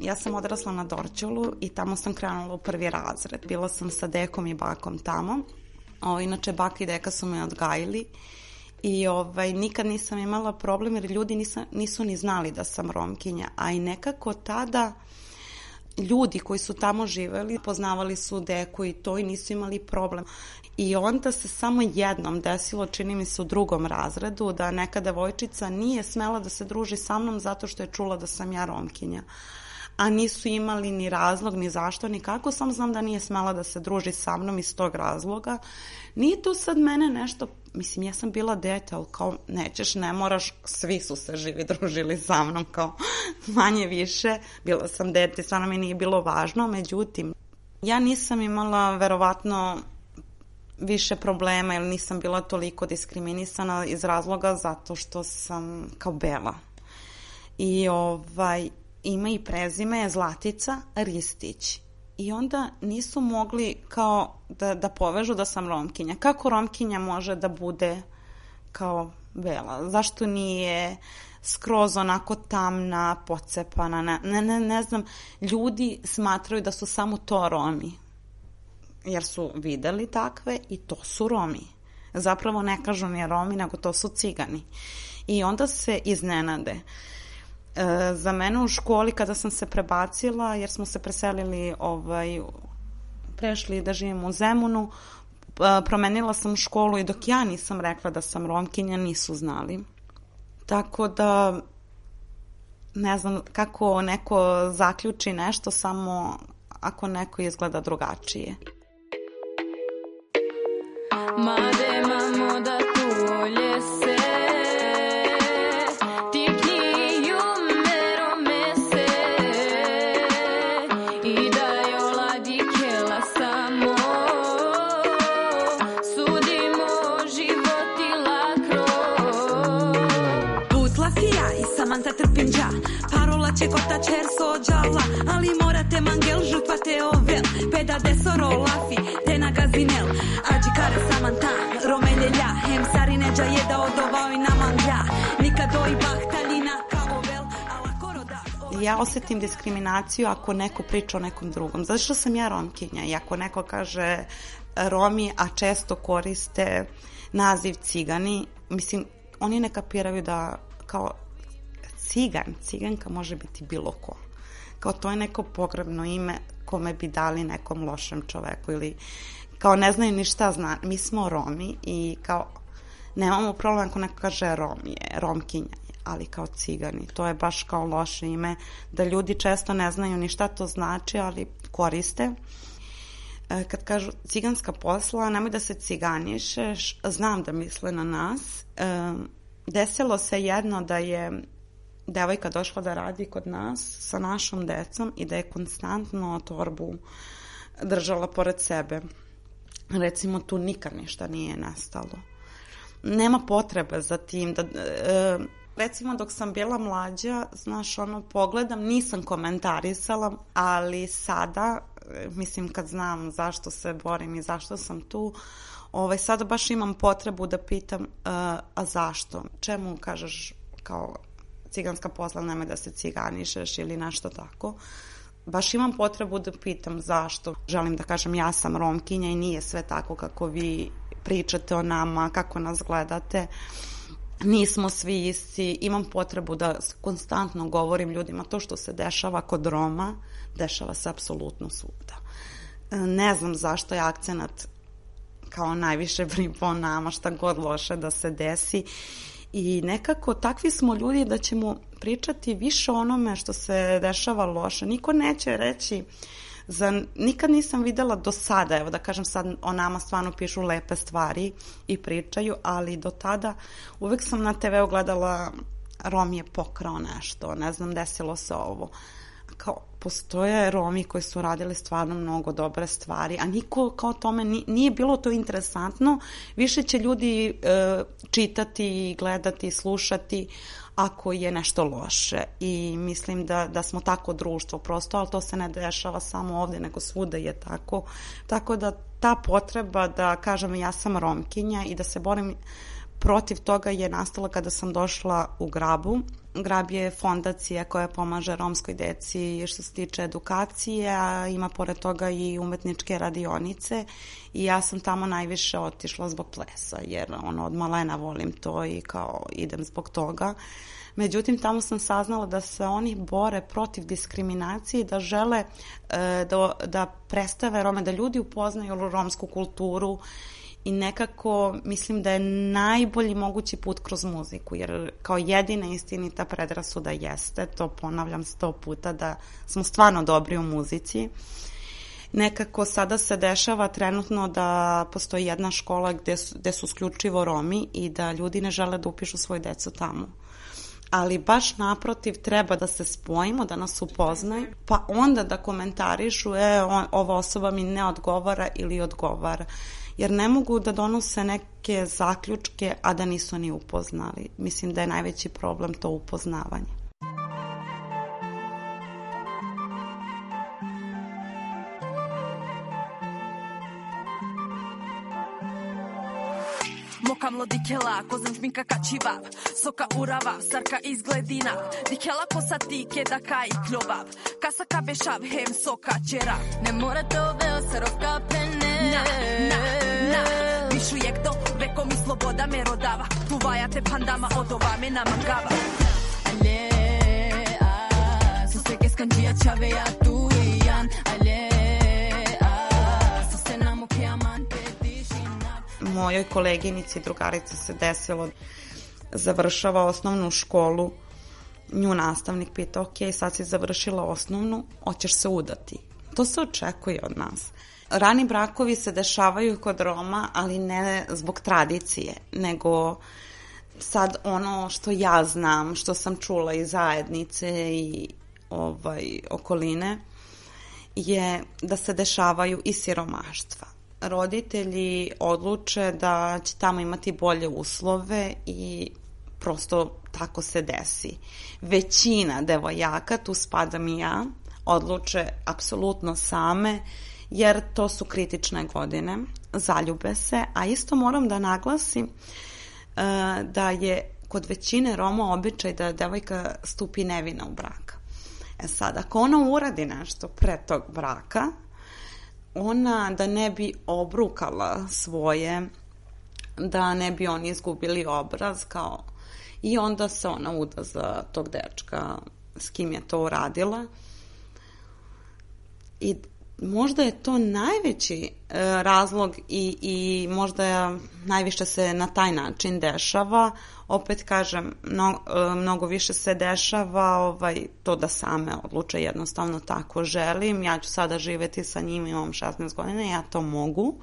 Ja sam odrasla na Dorćolu i tamo sam krenula u prvi razred. Bila sam sa dekom i bakom tamo. O, inače, baka i deka su me odgajili i ovaj, nikad nisam imala problem jer ljudi nisa, nisu ni znali da sam romkinja, a i nekako tada ljudi koji su tamo živeli poznavali su deku i to i nisu imali problem. I onda se samo jednom desilo, čini mi se u drugom razredu, da neka devojčica nije smela da se druži sa mnom zato što je čula da sam ja romkinja a nisu imali ni razlog, ni zašto, ni kako, sam znam da nije smela da se druži sa mnom iz tog razloga. Nije to sad mene nešto, mislim, ja sam bila dete, ali kao, nećeš, ne moraš, svi su se živi družili sa mnom, kao, manje više, bila sam dete, stvarno mi nije bilo važno, međutim, ja nisam imala, verovatno, više problema ili nisam bila toliko diskriminisana iz razloga zato što sam kao bela. I ovaj, ima i prezime Zlatica Ristić. I onda nisu mogli kao da, da povežu da sam romkinja. Kako romkinja može da bude kao bela? Zašto nije skroz onako tamna, pocepana? Ne, ne, ne, znam. Ljudi smatraju da su samo to Romi. Jer su videli takve i to su Romi. Zapravo ne kažu ni Romi, nego to su cigani. I onda se iznenade. Uh, E, za mene u školi kada sam se prebacila, jer smo se preselili, ovaj, prešli da živim u Zemunu, e, promenila sam školu i dok ja nisam rekla da sam romkinja, nisu znali. Tako da ne znam kako neko zaključi nešto samo ako neko izgleda drugačije. Kota čer sođala Ali morate mangel žrtvate ovel Peda desoro lafi te na gazinel. Ađi kare samanta romeljelja Hem sari neđa jeda odovao i namandlja Nikad oj kao ovel ja osetim diskriminaciju ako neko priča o nekom drugom. Zato što sam ja romkinja i ako neko kaže Romi, a često koriste naziv cigani, mislim, oni ne kapiraju da kao cigan, ciganka može biti bilo ko. Kao to je neko pogrebno ime kome bi dali nekom lošem čoveku ili kao ne znaju ni šta zna. Mi smo Romi i kao nemamo problem ako neko kaže Rom je, Romkinja je, ali kao cigani. To je baš kao loše ime da ljudi često ne znaju ni šta to znači, ali koriste e, kad kažu ciganska posla, nemoj da se ciganišeš, znam da misle na nas. E, desilo se jedno da je devojka došla da radi kod nas sa našom decom i da je konstantno torbu držala pored sebe. Recimo tu nikad ništa nije nestalo. Nema potrebe za tim da... E, recimo dok sam bila mlađa, znaš, ono, pogledam, nisam komentarisala, ali sada, e, mislim, kad znam zašto se borim i zašto sam tu, ovaj, sada baš imam potrebu da pitam, uh, a zašto? Čemu kažeš kao ciganska posla, nemoj da se ciganišeš ili nešto tako. Baš imam potrebu da pitam zašto. Želim da kažem ja sam romkinja i nije sve tako kako vi pričate o nama, kako nas gledate. nismo svi isti, imam potrebu da konstantno govorim ljudima to što se dešava kod Roma, dešava se apsolutno svuda. E, ne znam zašto je akcenat kao najviše pripao nama šta god loše da se desi i nekako takvi smo ljudi da ćemo pričati više onome što se dešava loše. Niko neće reći za, nikad nisam videla do sada, evo da kažem sad o nama stvarno pišu lepe stvari i pričaju, ali do tada uvek sam na TV-u gledala Rom je pokrao nešto, ne znam, desilo se ovo. Kao, postoje Romi koji su radili stvarno mnogo dobre stvari, a niko kao tome nije bilo to interesantno. Više će ljudi e, čitati, gledati, slušati, ako je nešto loše i mislim da, da smo tako društvo prosto, ali to se ne dešava samo ovde, nego svuda je tako. Tako da ta potreba da kažem ja sam romkinja i da se borim protiv toga je nastala kada sam došla u Grabu. Grab je fondacija koja pomaže romskoj deci što se tiče edukacije, a ima pored toga i umetničke radionice i ja sam tamo najviše otišla zbog plesa, jer ono, od malena volim to i kao idem zbog toga. Međutim, tamo sam saznala da se oni bore protiv diskriminacije i da žele e, da, da predstave Rome, da ljudi upoznaju romsku kulturu i nekako mislim da je najbolji mogući put kroz muziku, jer kao jedina istinita predrasuda jeste, to ponavljam sto puta, da smo stvarno dobri u muzici. Nekako sada se dešava trenutno da postoji jedna škola gde su, gde su sključivo Romi i da ljudi ne žele da upišu svoju decu tamo ali baš naprotiv treba da se spojimo, da nas upoznaju, pa onda da komentarišu, e, on, ova osoba mi ne odgovara ili odgovara jer ne mogu da donose neke zaključke, a da nisu ni upoznali. Mislim da je najveći problem to upoznavanje. Ало дикела, козен жминка качивав, сока уравав, сарка изгледина. Дикела коса тике дака кај клював, каса кабешав, хем сока чера. Не мора да тоа осаровка пене. На, на, на, пишује до, веко ми слобода ме родава, туваја те пандама, одова ме намагава. Але, а, со секе сканджија чавеја туи. Mojoj koleginici i drugarici se desilo završava osnovnu školu nju nastavnik pita, ok, sad si završila osnovnu, hoćeš se udati. To se očekuje od nas. Rani brakovi se dešavaju kod Roma, ali ne zbog tradicije, nego sad ono što ja znam, što sam čula iz zajednice i ovaj, okoline, je da se dešavaju i siromaštva. Roditelji odluče da će tamo imati bolje uslove i prosto tako se desi. Većina devojaka, tu spadam i ja, odluče apsolutno same jer to su kritične godine, zaljube se, a isto moram da naglasim uh, da je kod većine Roma običaj da devojka stupi nevina u brak. E sad, ako ona uradi nešto pre tog braka, ona da ne bi obrukala svoje, da ne bi oni izgubili obraz, kao i onda se ona uda za tog dečka s kim je to uradila. I možda je to najveći e, razlog i, i možda najviše se na taj način dešava. Opet kažem, mno, e, mnogo više se dešava ovaj, to da same odluče jednostavno tako želim. Ja ću sada živeti sa njim, imam 16 godina, ja to mogu.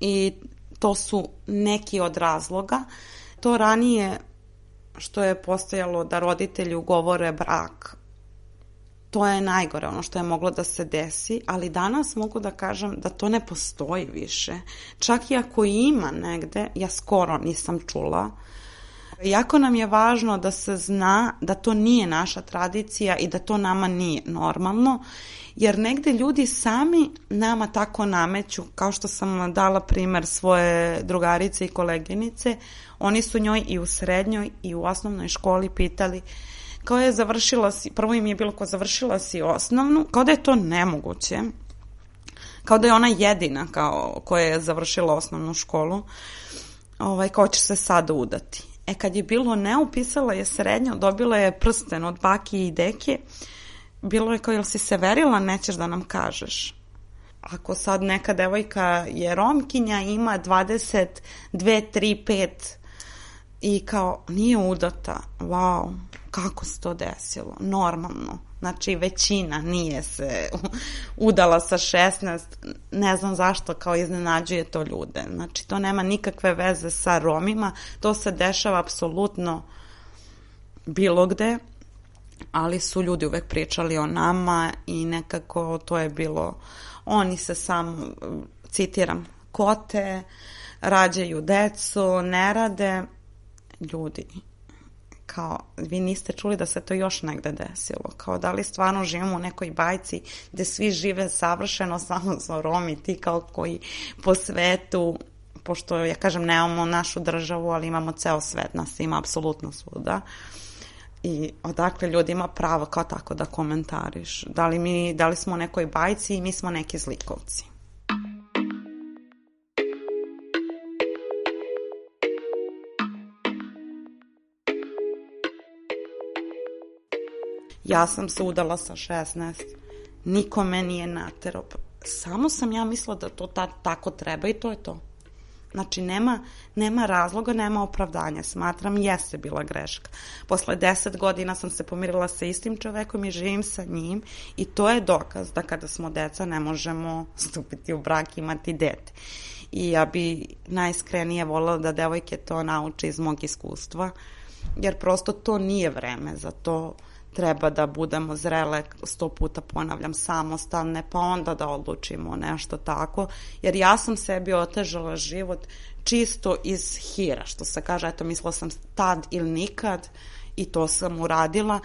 I to su neki od razloga. To ranije što je postojalo da roditelji ugovore brak to je najgore, ono što je moglo da se desi, ali danas mogu da kažem da to ne postoji više. Čak i ako ima negde, ja skoro nisam čula, Jako nam je važno da se zna da to nije naša tradicija i da to nama nije normalno, jer negde ljudi sami nama tako nameću, kao što sam dala primer svoje drugarice i koleginice, oni su njoj i u srednjoj i u osnovnoj školi pitali uh, kao je završila si, prvo im je bilo kao završila si osnovnu, kao da je to nemoguće, kao da je ona jedina kao koja je završila osnovnu školu. ovaj, ko će se sada udati. E kad je bilo ne, upisala je srednjo, dobila je prsten od baki i deke, bilo je kao, jel si se verila, nećeš da nam kažeš. Ako sad neka devojka je romkinja, ima 22, 3, 5 i kao nije udata, wow, kako se to desilo, normalno. Znači većina nije se udala sa 16, ne znam zašto kao iznenađuje to ljude. Znači to nema nikakve veze sa Romima, to se dešava apsolutno bilo gde, ali su ljudi uvek pričali o nama i nekako to je bilo, oni se sam, citiram, kote, rađaju decu, ne rade, ljudi, kao, vi niste čuli da se to još negde desilo, kao da li stvarno živimo u nekoj bajci gde svi žive savršeno samo za Romi, ti kao koji po svetu pošto ja kažem nemamo našu državu, ali imamo ceo svet, nas ima apsolutno svuda. I odakle ljudi ima pravo kao tako da komentariš. Da li, mi, da li smo u nekoj bajci i mi smo neki zlikovci. Ja sam se udala sa 16. Niko me nije naterao. Samo sam ja mislila da to ta, tako treba i to je to. Znači, nema, nema razloga, nema opravdanja. Smatram, jeste bila greška. Posle deset godina sam se pomirila sa istim čovekom i živim sa njim i to je dokaz da kada smo deca ne možemo stupiti u brak i imati dete. I ja bi najiskrenije volila da devojke to nauče iz mog iskustva, jer prosto to nije vreme za to treba da budemo zrele, sto puta ponavljam, samostalne, pa onda da odlučimo nešto tako, jer ja sam sebi otežala život čisto iz hira, što se kaže, eto, mislila sam tad ili nikad i to sam uradila.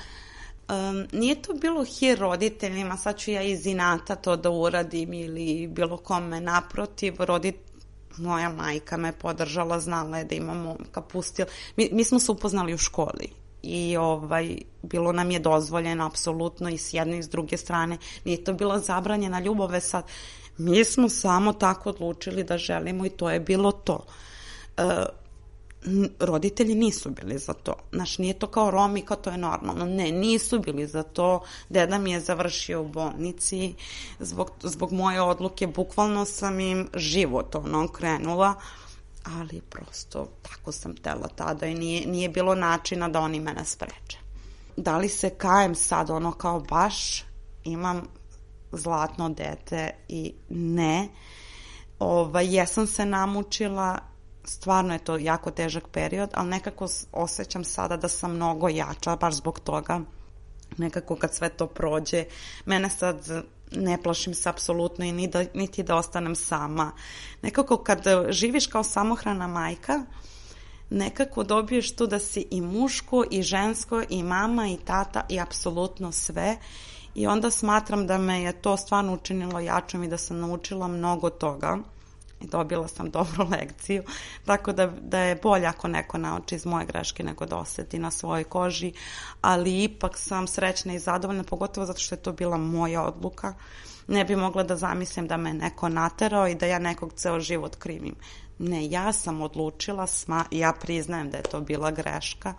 Um, nije to bilo hir roditeljima, sad ću ja iz inata to da uradim ili bilo kome naprotiv, rodit, moja majka me podržala, znala je da imamo kapustil. Mi, mi smo se upoznali u školi i ovaj, bilo nam je dozvoljeno apsolutno i s jedne i s druge strane. Nije to bila zabranjena ljubave sad. Mi smo samo tako odlučili da želimo i to je bilo to. E, roditelji nisu bili za to. Znaš, nije to kao Romi, kao to je normalno. Ne, nisu bili za to. Deda mi je završio u bolnici. Zbog, zbog moje odluke bukvalno sam im život ono krenula. Uh, ali prosto tako sam tela tada i nije, nije bilo načina da oni mene spreče. Da li se kajem sad ono kao baš imam zlatno dete i ne. Ovaj, jesam se namučila, stvarno je to jako težak period, ali nekako osjećam sada da sam mnogo jača, baš zbog toga. Nekako kad sve to prođe, mene sad ne plašim se apsolutno i ni da, niti da ostanem sama. Nekako kad živiš kao samohrana majka, nekako dobiješ tu da si i muško i žensko i mama i tata i apsolutno sve i onda smatram da me je to stvarno učinilo jačom i da sam naučila mnogo toga dobila sam dobru lekciju, tako da, da je bolje ako neko nauči iz moje greške nego da oseti na svojoj koži, ali ipak sam srećna i zadovoljna, pogotovo zato što je to bila moja odluka. Ne bi mogla da zamislim da me neko naterao i da ja nekog ceo život krivim. Ne, ja sam odlučila, sma, ja priznajem da je to bila greška,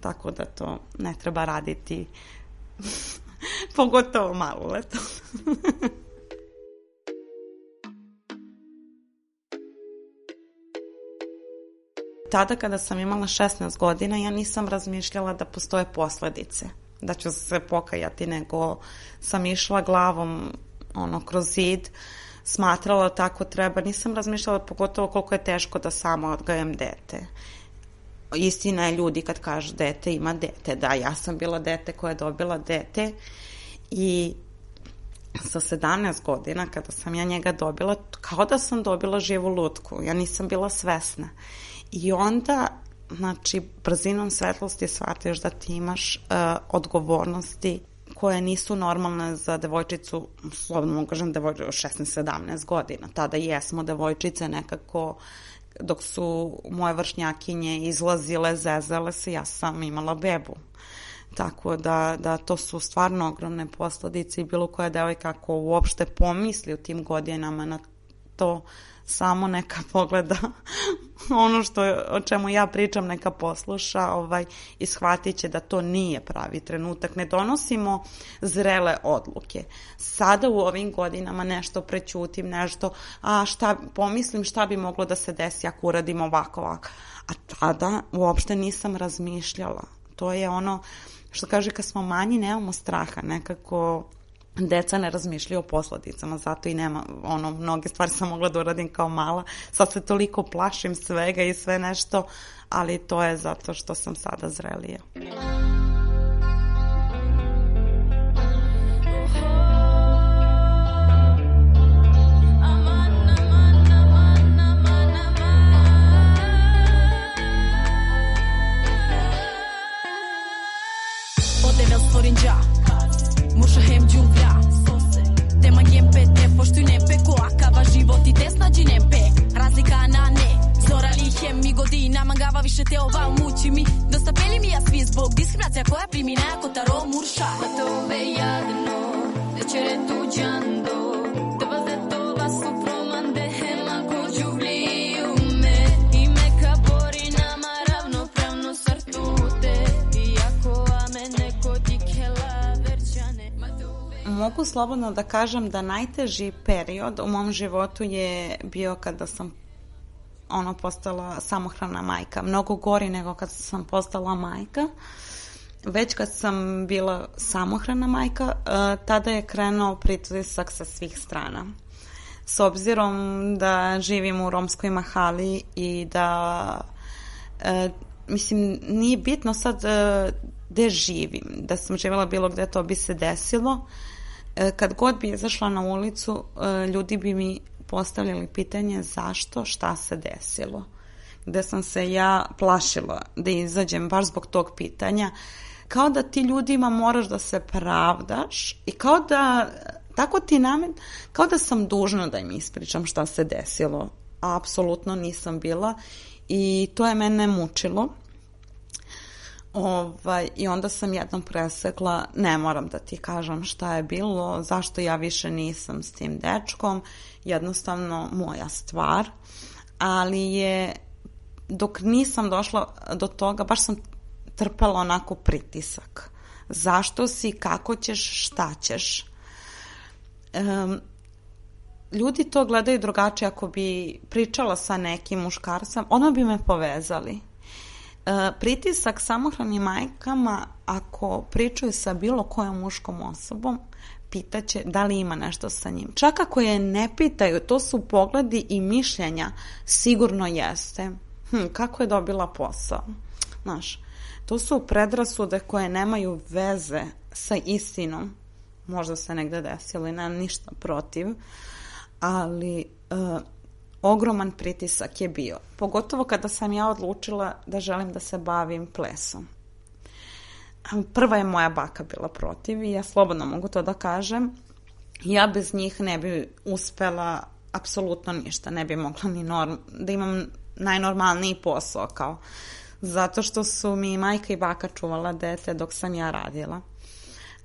tako da to ne treba raditi pogotovo malo tada kada sam imala 16 godina ja nisam razmišljala da postoje posledice, da ću se pokajati, nego sam išla glavom ono, kroz zid, smatrala tako treba, nisam razmišljala pogotovo koliko je teško da samo odgajem dete. Istina je ljudi kad kažu dete ima dete, da ja sam bila dete koja je dobila dete i sa 17 godina kada sam ja njega dobila, kao da sam dobila živu lutku, ja nisam bila svesna. I onda, znači, brzinom svetlosti shvatiš da ti imaš uh, odgovornosti koje nisu normalne za devojčicu, slobodno mogu kažem devojčicu 16-17 godina. Tada jesmo devojčice nekako dok su moje vršnjakinje izlazile, zezale se, ja sam imala bebu. Tako da, da to su stvarno ogromne posledice i bilo koja devojka ako uopšte pomisli u tim godinama na to samo neka pogleda ono što, o čemu ja pričam neka posluša ovaj, i shvatit će da to nije pravi trenutak. Ne donosimo zrele odluke. Sada u ovim godinama nešto prećutim, nešto, a šta, pomislim šta bi moglo da se desi ako uradim ovako, ovako. A tada uopšte nisam razmišljala. To je ono što kaže kad smo manji nemamo straha, nekako deca ne razmišljaju o posledicama, zato i nema, ono, mnoge stvari sam mogla da uradim kao mala, sad se toliko plašim svega i sve nešto, ali to je zato što sam sada zrelija. Odevel Се ова мучи ми, да достапели ми ја сви због дискриминација која примина ако таро мурша. Па то бе јадно, вечере туѓандо. Могу слободно да кажам да најтежи период у мом животу е био када сам ono postala samohrana majka. Mnogo gori nego kad sam postala majka. Već kad sam bila samohrana majka, uh, tada je krenuo pritisak sa svih strana. S obzirom da živim u romskoj mahali i da uh, mislim, nije bitno sad uh, gde živim. Da sam živjela bilo gde, to bi se desilo. Kad god bi izašla na ulicu, ljudi bi mi postavljali pitanje zašto, šta se desilo. Gde sam se ja plašila da izađem baš zbog tog pitanja. Kao da ti ljudima moraš da se pravdaš i kao da tako ti namen, kao da sam dužna da im ispričam šta se desilo. A apsolutno nisam bila i to je mene mučilo. Ovaj, I onda sam jednom presekla, ne moram da ti kažem šta je bilo, zašto ja više nisam s tim dečkom, jednostavno moja stvar, ali je, dok nisam došla do toga, baš sam trpela onako pritisak. Zašto si, kako ćeš, šta ćeš. Um, ljudi to gledaju drugačije ako bi pričala sa nekim muškarcem, ono bi me povezali E, pritisak samohranim majkama ako pričaju sa bilo kojom muškom osobom pitaće da li ima nešto sa njim. Čak ako je ne pitaju, to su pogledi i mišljenja, sigurno jeste. Hm, kako je dobila posao? Znaš, to su predrasude koje nemaju veze sa istinom. Možda se negde desilo i nemam ništa protiv, ali uh, ogroman pritisak je bio. Pogotovo kada sam ja odlučila da želim da se bavim plesom. Prva je moja baka bila protiv i ja slobodno mogu to da kažem. Ja bez njih ne bi uspela apsolutno ništa, ne bi mogla ni norm, da imam najnormalniji posao kao zato što su mi majka i baka čuvala dete dok sam ja radila.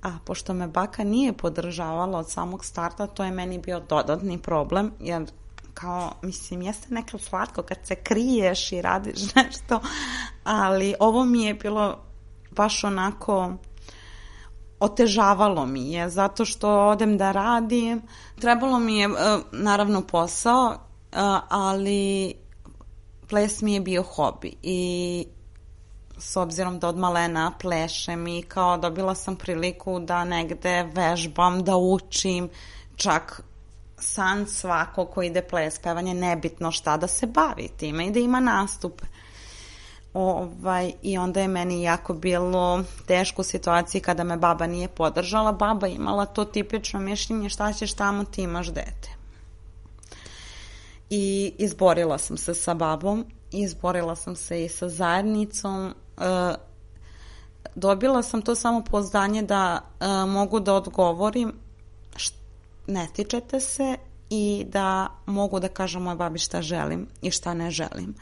A pošto me baka nije podržavala od samog starta, to je meni bio dodatni problem, jer kao, mislim, jeste nekad slatko kad se kriješ i radiš nešto, ali ovo mi je bilo baš onako otežavalo mi je zato što odem da radim. Trebalo mi je e, naravno posao, e, ali ples mi je bio hobi i s obzirom da od malena plešem i kao dobila sam priliku da negde vežbam, da učim, čak san svako ko ide ples, pevanje, nebitno šta da se bavi time i da ima nastupe. Ovaj, I onda je meni jako bilo teško u situaciji kada me baba nije podržala. Baba imala to tipično mišljenje šta ćeš tamo, ti imaš dete. I izborila sam se sa babom, izborila sam se i sa zajednicom. E, dobila sam to samo pozdanje da e, mogu da odgovorim ne tičete se i da mogu da kažem moj babi šta želim i šta ne želim.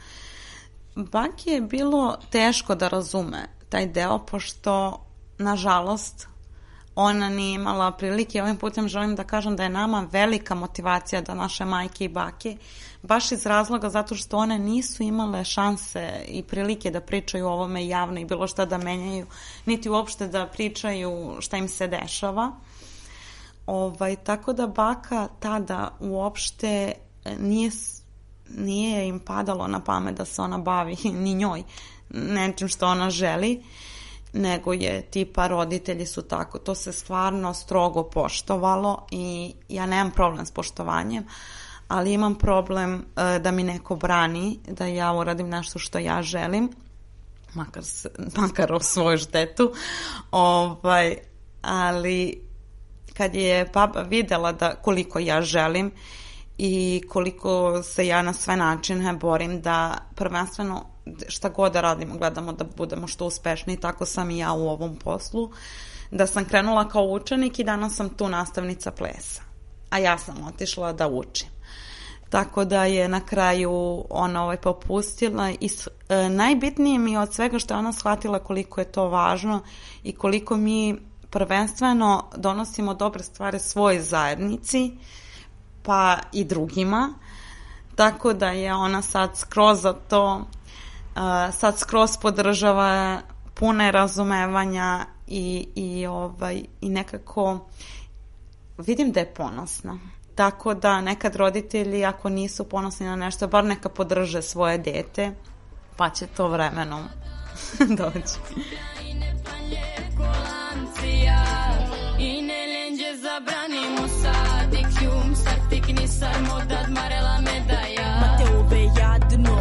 Baki je bilo teško da razume taj deo, pošto, nažalost, ona nije imala prilike. Ovim putem želim da kažem da je nama velika motivacija da naše majke i bake, baš iz razloga zato što one nisu imale šanse i prilike da pričaju o ovome javno i bilo šta da menjaju, niti uopšte da pričaju šta im se dešava. Ovaj, tako da baka tada uopšte nije, nije im padalo na pamet da se ona bavi ni njoj nečim što ona želi, nego je tipa roditelji su tako. To se stvarno strogo poštovalo i ja nemam problem s poštovanjem, ali imam problem uh, da mi neko brani, da ja uradim nešto što ja želim, makar, makar o svoju štetu, ovaj, ali kad je baba videla da koliko ja želim i koliko se ja na sve načine borim da prvenstveno šta god da radimo gledamo da budemo što uspešniji, tako sam i ja u ovom poslu, da sam krenula kao učenik i danas sam tu nastavnica plesa, a ja sam otišla da učim. Tako da je na kraju ona ovaj popustila i e, najbitnije mi od svega što je ona shvatila koliko je to važno i koliko mi prvenstveno donosimo dobre stvari svoj zajednici, pa i drugima. Tako da je ona sad skroz za to, sad skroz podržava pune razumevanja i, i, ovaj, i nekako vidim da je ponosna. Tako da nekad roditelji ako nisu ponosni na nešto, bar neka podrže svoje dete, pa će to vremenom doći. Sarmo da dmarela medaja. Ma te ove jadno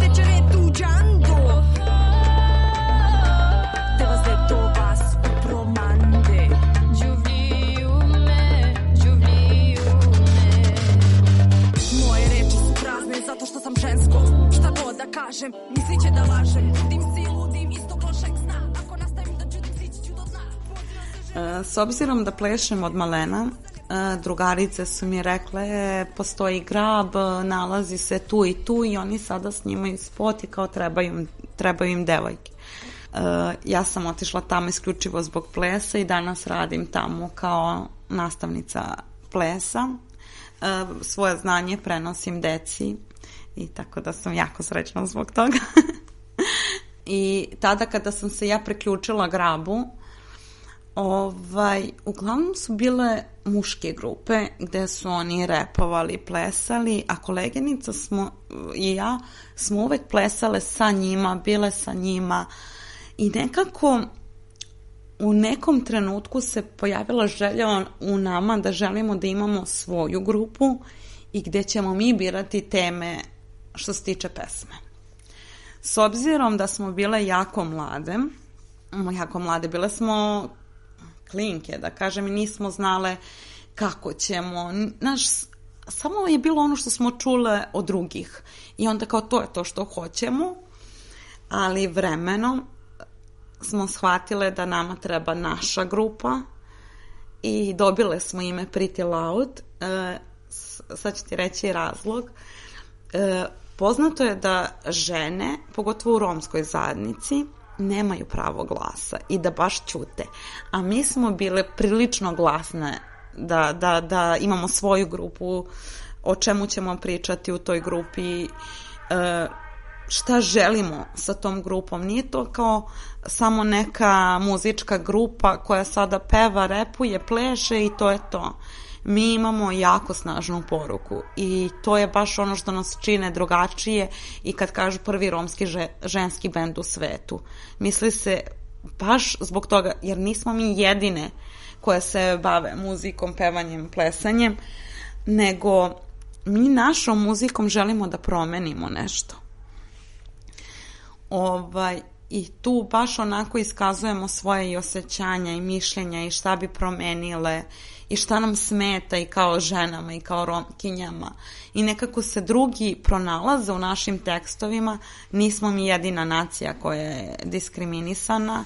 Te čere tu džando Te vas de to vas u promande. Đuvliju me, đuvliju me. Moje reči su prazne zato što sam žensko. Šta god da kažem, misliće da lažem. Trudim si ludim istog lošeg nastavim da E, S obzirom da plešem od malena, drugarice su mi rekle postoji grab, nalazi se tu i tu i oni sada snimaju spot i kao trebaju, trebaju im devojke. E, Ja sam otišla tamo isključivo zbog plesa i danas radim tamo kao nastavnica plesa. E, Svoje znanje prenosim deci i tako da sam jako srećna zbog toga. I tada kada sam se ja priključila grabu, Ovaj, uglavnom su bile muške grupe gde su oni repovali, plesali, a koleginica smo i ja smo uvek plesale sa njima, bile sa njima i nekako u nekom trenutku se pojavila želja u nama da želimo da imamo svoju grupu i gde ćemo mi birati teme što se tiče pesme. S obzirom da smo bile jako mlade, jako mlade, bile smo klinke, da kažem, i nismo znale kako ćemo. Naš, samo je bilo ono što smo čule od drugih. I onda kao to je to što hoćemo, ali vremenom smo shvatile da nama treba naša grupa i dobile smo ime Pretty Loud. E, sad ću ti reći razlog. E, poznato je da žene, pogotovo u romskoj zajednici, nemaju pravo glasa i da baš ćute. A mi smo bile prilično glasne da, da, da imamo svoju grupu, o čemu ćemo pričati u toj grupi, e, šta želimo sa tom grupom. Nije to kao samo neka muzička grupa koja sada peva, repuje, pleše i to je to. Mi imamo jako snažnu poruku i to je baš ono što nas čine drugačije i kad kažu prvi romski že, ženski bend u svetu. Misli se baš zbog toga, jer nismo mi jedine koje se bave muzikom, pevanjem, plesanjem, nego mi našom muzikom želimo da promenimo nešto. Ovaj, I tu baš onako iskazujemo svoje i osjećanja i mišljenja i šta bi promenile i šta nam smeta i kao ženama i kao romkinjama. I nekako se drugi pronalaze u našim tekstovima. Nismo mi jedina nacija koja je diskriminisana.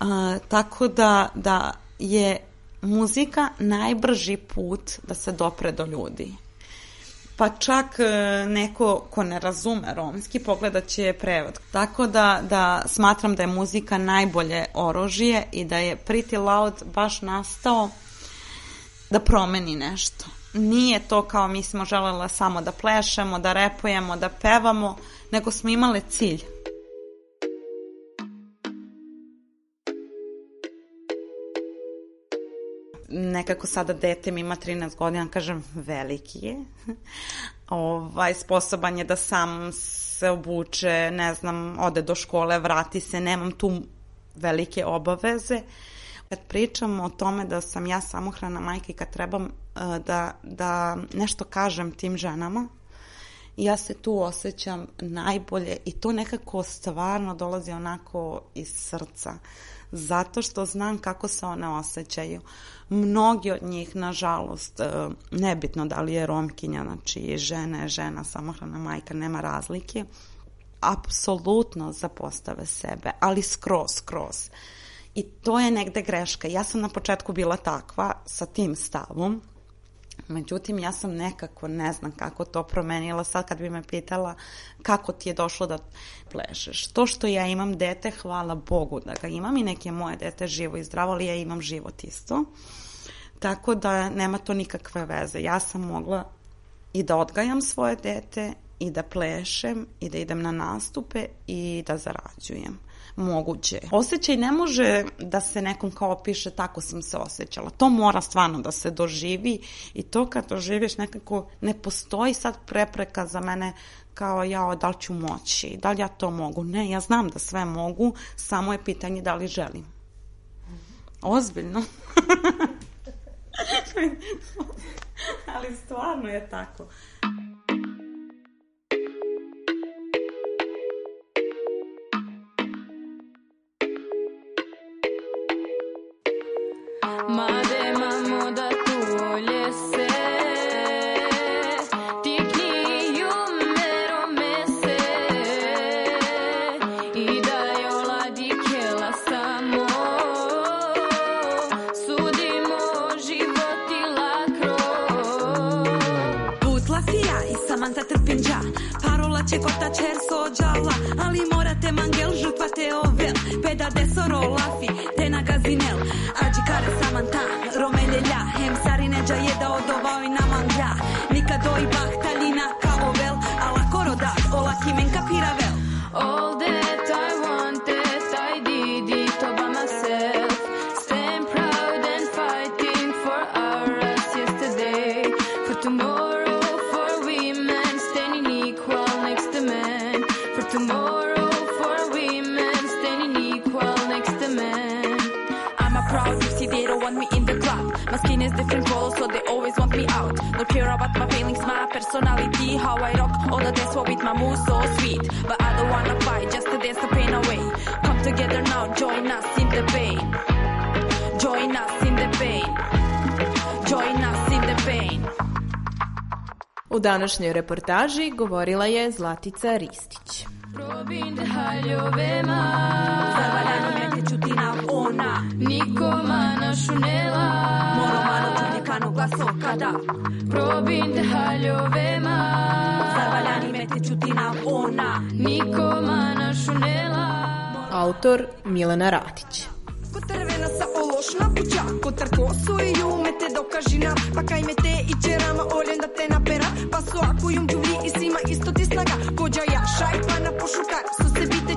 Uh, tako da, da je muzika najbrži put da se dopre do ljudi pa čak e, neko ko ne razume romski pogledat će prevod. Tako da, da smatram da je muzika najbolje oružje i da je Pretty Loud baš nastao da promeni nešto. Nije to kao mi smo želela samo da plešemo, da repujemo, da pevamo, nego smo imale cilj. nekako sada dete mi ima 13 godina, kažem, veliki je. ovaj, sposoban je da sam se obuče, ne znam, ode do škole, vrati se, nemam tu velike obaveze. Kad pričam o tome da sam ja samohrana majka i kad trebam uh, da, da nešto kažem tim ženama, ja se tu osjećam najbolje i to nekako stvarno dolazi onako iz srca. Zato što znam kako se one osjećaju. Mnogi od njih, nažalost, e, nebitno da li je romkinja, znači žena žena, samohrana majka, nema razlike, apsolutno zapostave sebe, ali skroz, skroz. I to je negde greška. Ja sam na početku bila takva sa tim stavom, Međutim, ja sam nekako, ne znam kako to promenila, sad kad bi me pitala kako ti je došlo da plešeš. To što ja imam dete, hvala Bogu da ga imam i neke moje dete živo i zdravo, ali ja imam život isto. Tako da nema to nikakve veze. Ja sam mogla i da odgajam svoje dete i da plešem i da idem na nastupe i da zarađujem moguće. Osećaj ne može da se nekom kao piše tako sam se osjećala. To mora stvarno da se doživi i to kad doživiš nekako ne postoji sad prepreka za mene kao ja, da li ću moći, da li ja to mogu. Ne, ja znam da sve mogu, samo je pitanje da li želim. Ozbiljno. Ali stvarno je tako. Će kotačer sođala Ali morate mangel žrtvate ovel Peda desoro lafi personality, how I rock the dance floor with my moves so sweet. But I don't wanna fight, just to dance the pain away. Come together now, join us in the pain. Join us in the pain. Join us in the pain. U današnjoj reportaži govorila je Zlatica Ristić. Probin haljovema Zavaljano me te čutina ona. Niko mana šunela Moro mano čuti kano glaso kada. Probin haljovema Zavaljani me te čutina ona. Niko mana šunela Autor Milena Ratić. Трвена са олошна куча, ко трко со и јуме те докажина, па кај ме те и черама олен да те напера, па со ако јум ѓубри и сима исто ти снага, коѓа ја шајпа на пошукар, со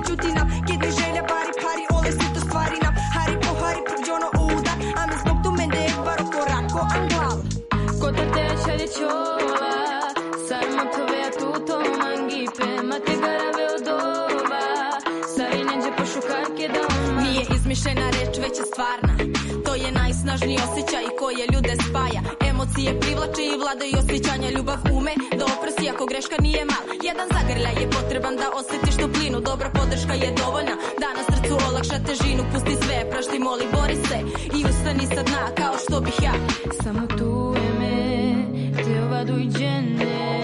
чути чутина, ке не желја бари пари, оле сето ствари нам, хари по хари првџоно удар, а ми због ту менде е баро корако англал. Котар те шали чола, сарма пвеа туто манги, пема те гараве одова, сари неđе пошукар ке да Nije izmišljena реч. snažni osjećaj koje ljude spaja. Emocije privlače i vladaju osjećanja. Ljubav ume da oprosi ako greška nije mal. Jedan zagrljaj je potreban da osjetiš toplinu. Dobra podrška je dovoljna da na srcu olakša težinu. Pusti sve, prašti, moli, bori se i ustani sa dna kao što bih ja. Samo tu je me, te ova dujđene